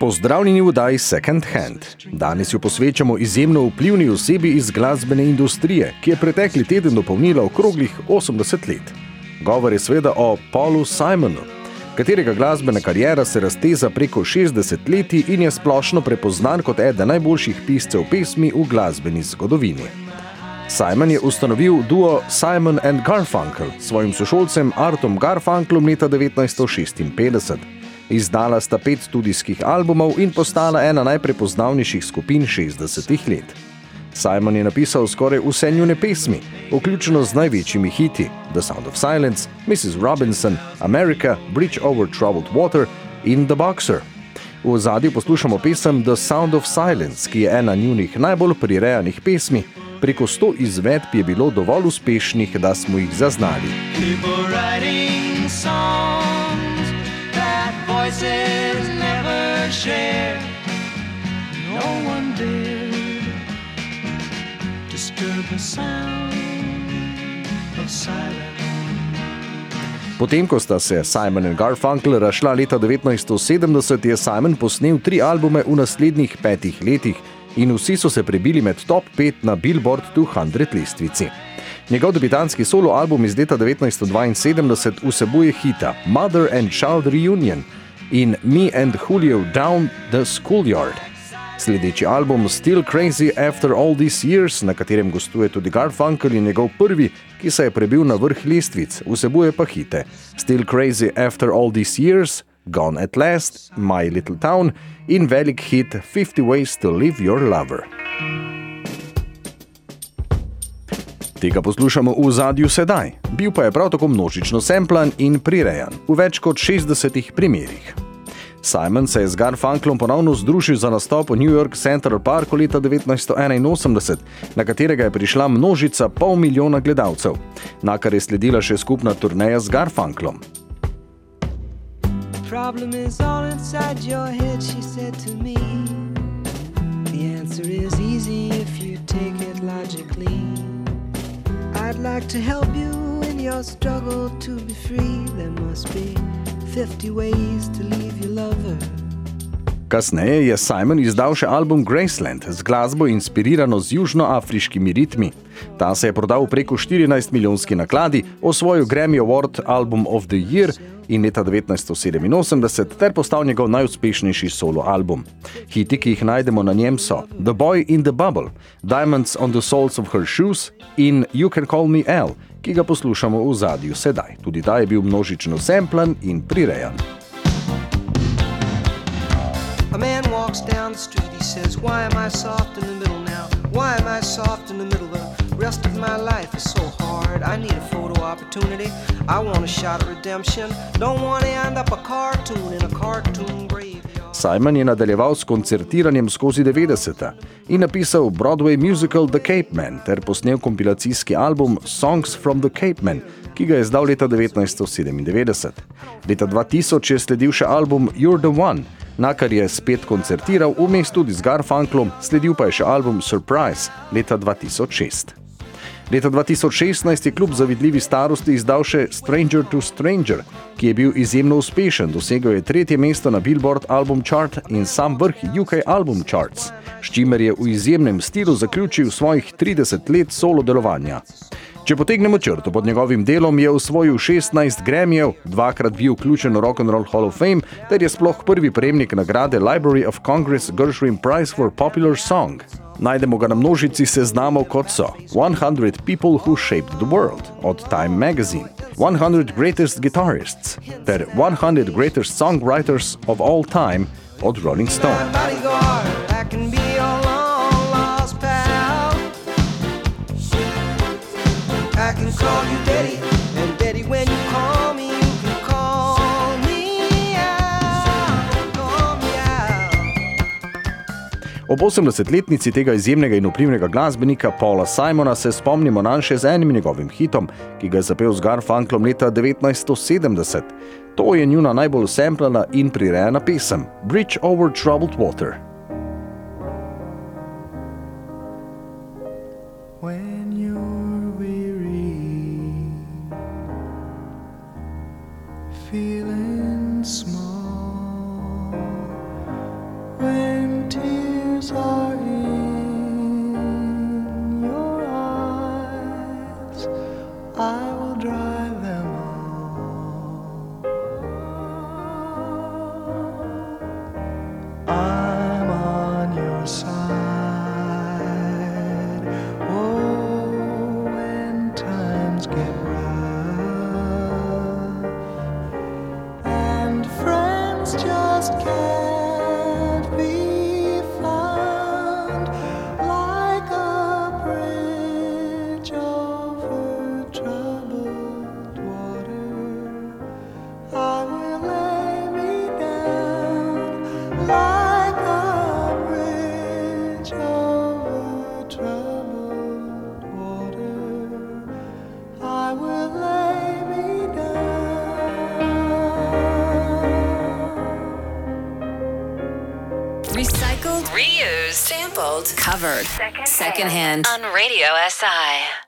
Pozdravljeni v oddaji Second Hand. Danes jo posvečamo izjemno vplivni osebi iz glasbene industrije, ki je pretekli teden dopolnila okroglih 80 let. Govor je seveda o Paulu Simonu, katerega glasbena karijera se razteza preko 60 let in je splošno prepoznan kot eden najboljših piscev pesmi v glasbeni zgodovini. Simon je ustanovil duo Simon and Garfunkel s svojim sošolcem Artom Garfunklom leta 1956. Izdala sta pet studijskih albumov in postala ena najprepoznavnejših skupin 60-ih let. Simon je napisal skoraj vse njune pesmi, vključno z največjimi hiti The Sound of Silence, Mrs. Robinson, America, Bridge Over Troubled Water in The Boxer. V zadju poslušamo pesem The Sound of Silence, ki je ena njunih najbolj prirejanih pesmi. Preko sto izvedb je bilo dovolj uspešnih, da smo jih zaznali. People writing songs share. No one dared disturb the sound of silence. Potem, ko sta se Simon in Garfunkel razšla leta 1970, je Simon posnel tri albume v naslednjih petih letih in vsi so se prebili med top 5 na Billboard 200 lestvici. Njegov debitanski solo album iz leta 1972 vsebuje hita Mother and Child Reunion in Me and Julio Down the Schoolyard. Sledeči album Still Crazy After All These Years, na katerem gostuje tudi Garfunkel in njegov prvi, ki se je prebil na vrh lestvic, vsebuje pa hite Still Crazy After All These Years, Gone at Last, My Little Town in velik hit 50 Ways to Live Your Lover. Tega poslušamo v zadju sedaj, bil pa je prav tako množično semplan in prirejan v več kot 60 primerih. Simon se je z Garfunklom ponovno združil za nastop v New York Central Parku leta 1981, na katerega je prišla množica pol milijona gledalcev, na kar je sledila še skupna turneja z Garfunklom. Problem is all inside your head, she said to me. To help you in your struggle to be free. There must be 50 ways to leave your lover. Kasneje je Simon izdal še album Graceland z glasbo inspirirano z južnoafriškimi ritmi. Ta se je prodal preko 14 milijonski nakladi, osvojil Grammy Award Album of the Year in leta 1987 ter postal njegov najuspešnejši solo album. Hiti, ki jih najdemo na njem, so The Boy in the Bubble, Diamonds on the Soles of Her Shoes in You Can Call Me L, ki ga poslušamo v zadju sedaj. Tudi ta je bil množično semplan in prirejan. Walks down the street, he says, Why am I soft in the middle now? Why am I soft in the middle? The rest of my life is so hard. I need a photo opportunity. I want a shot at redemption. Don't want to end up a cartoon in a cartoon graveyard. Simon je nadaljeval s koncertiranjem skozi 90-ta in napisal Broadway musical The Cape Man ter posnel kompilacijski album Songs from the Cape Man, ki ga je izdal leta 1997. Leta 2000 je sledil še album You're the One, na kar je spet koncertiral vmes tudi z Garfunklom, sledil pa je še album Surprise leta 2006. Leta 2016 je kljub zavidljivi starosti izdal še Stranger to Stranger, ki je bil izjemno uspešen, dosegel je tretje mesto na Billboard Album Chart in sam vrh UK Album Charts, s čimer je v izjemnem stilu zaključil svojih 30 let solo delovanja. Če potegnemo črto pod njegovim delom, je osvojil 16 Grammyjev, dvakrat bil vključen v Rock and Roll Hall of Fame, ter je sploh prvi prejemnik nagrade Library of Congress Gershwin Prize for Popular Song. Najdemo ga na množici seznamov kot so 100 People Who Shaped the World od Time Magazine, 100 Greatest Guitarists ter 100 Greatest Songwriters of All Time od Rolling Stone. Ob 80-letnici tega izjemnega in vplivnega glasbenika Paula Simona se spomnimo na še z enim njegovim hitom, ki ga je zapel z Garfunklom leta 1970. To je njuna najbolj semplana in prirejena pesem Bridge over Troubled Water. desire. Reused, sampled, covered. Secondhand. Secondhand. On Radio SI.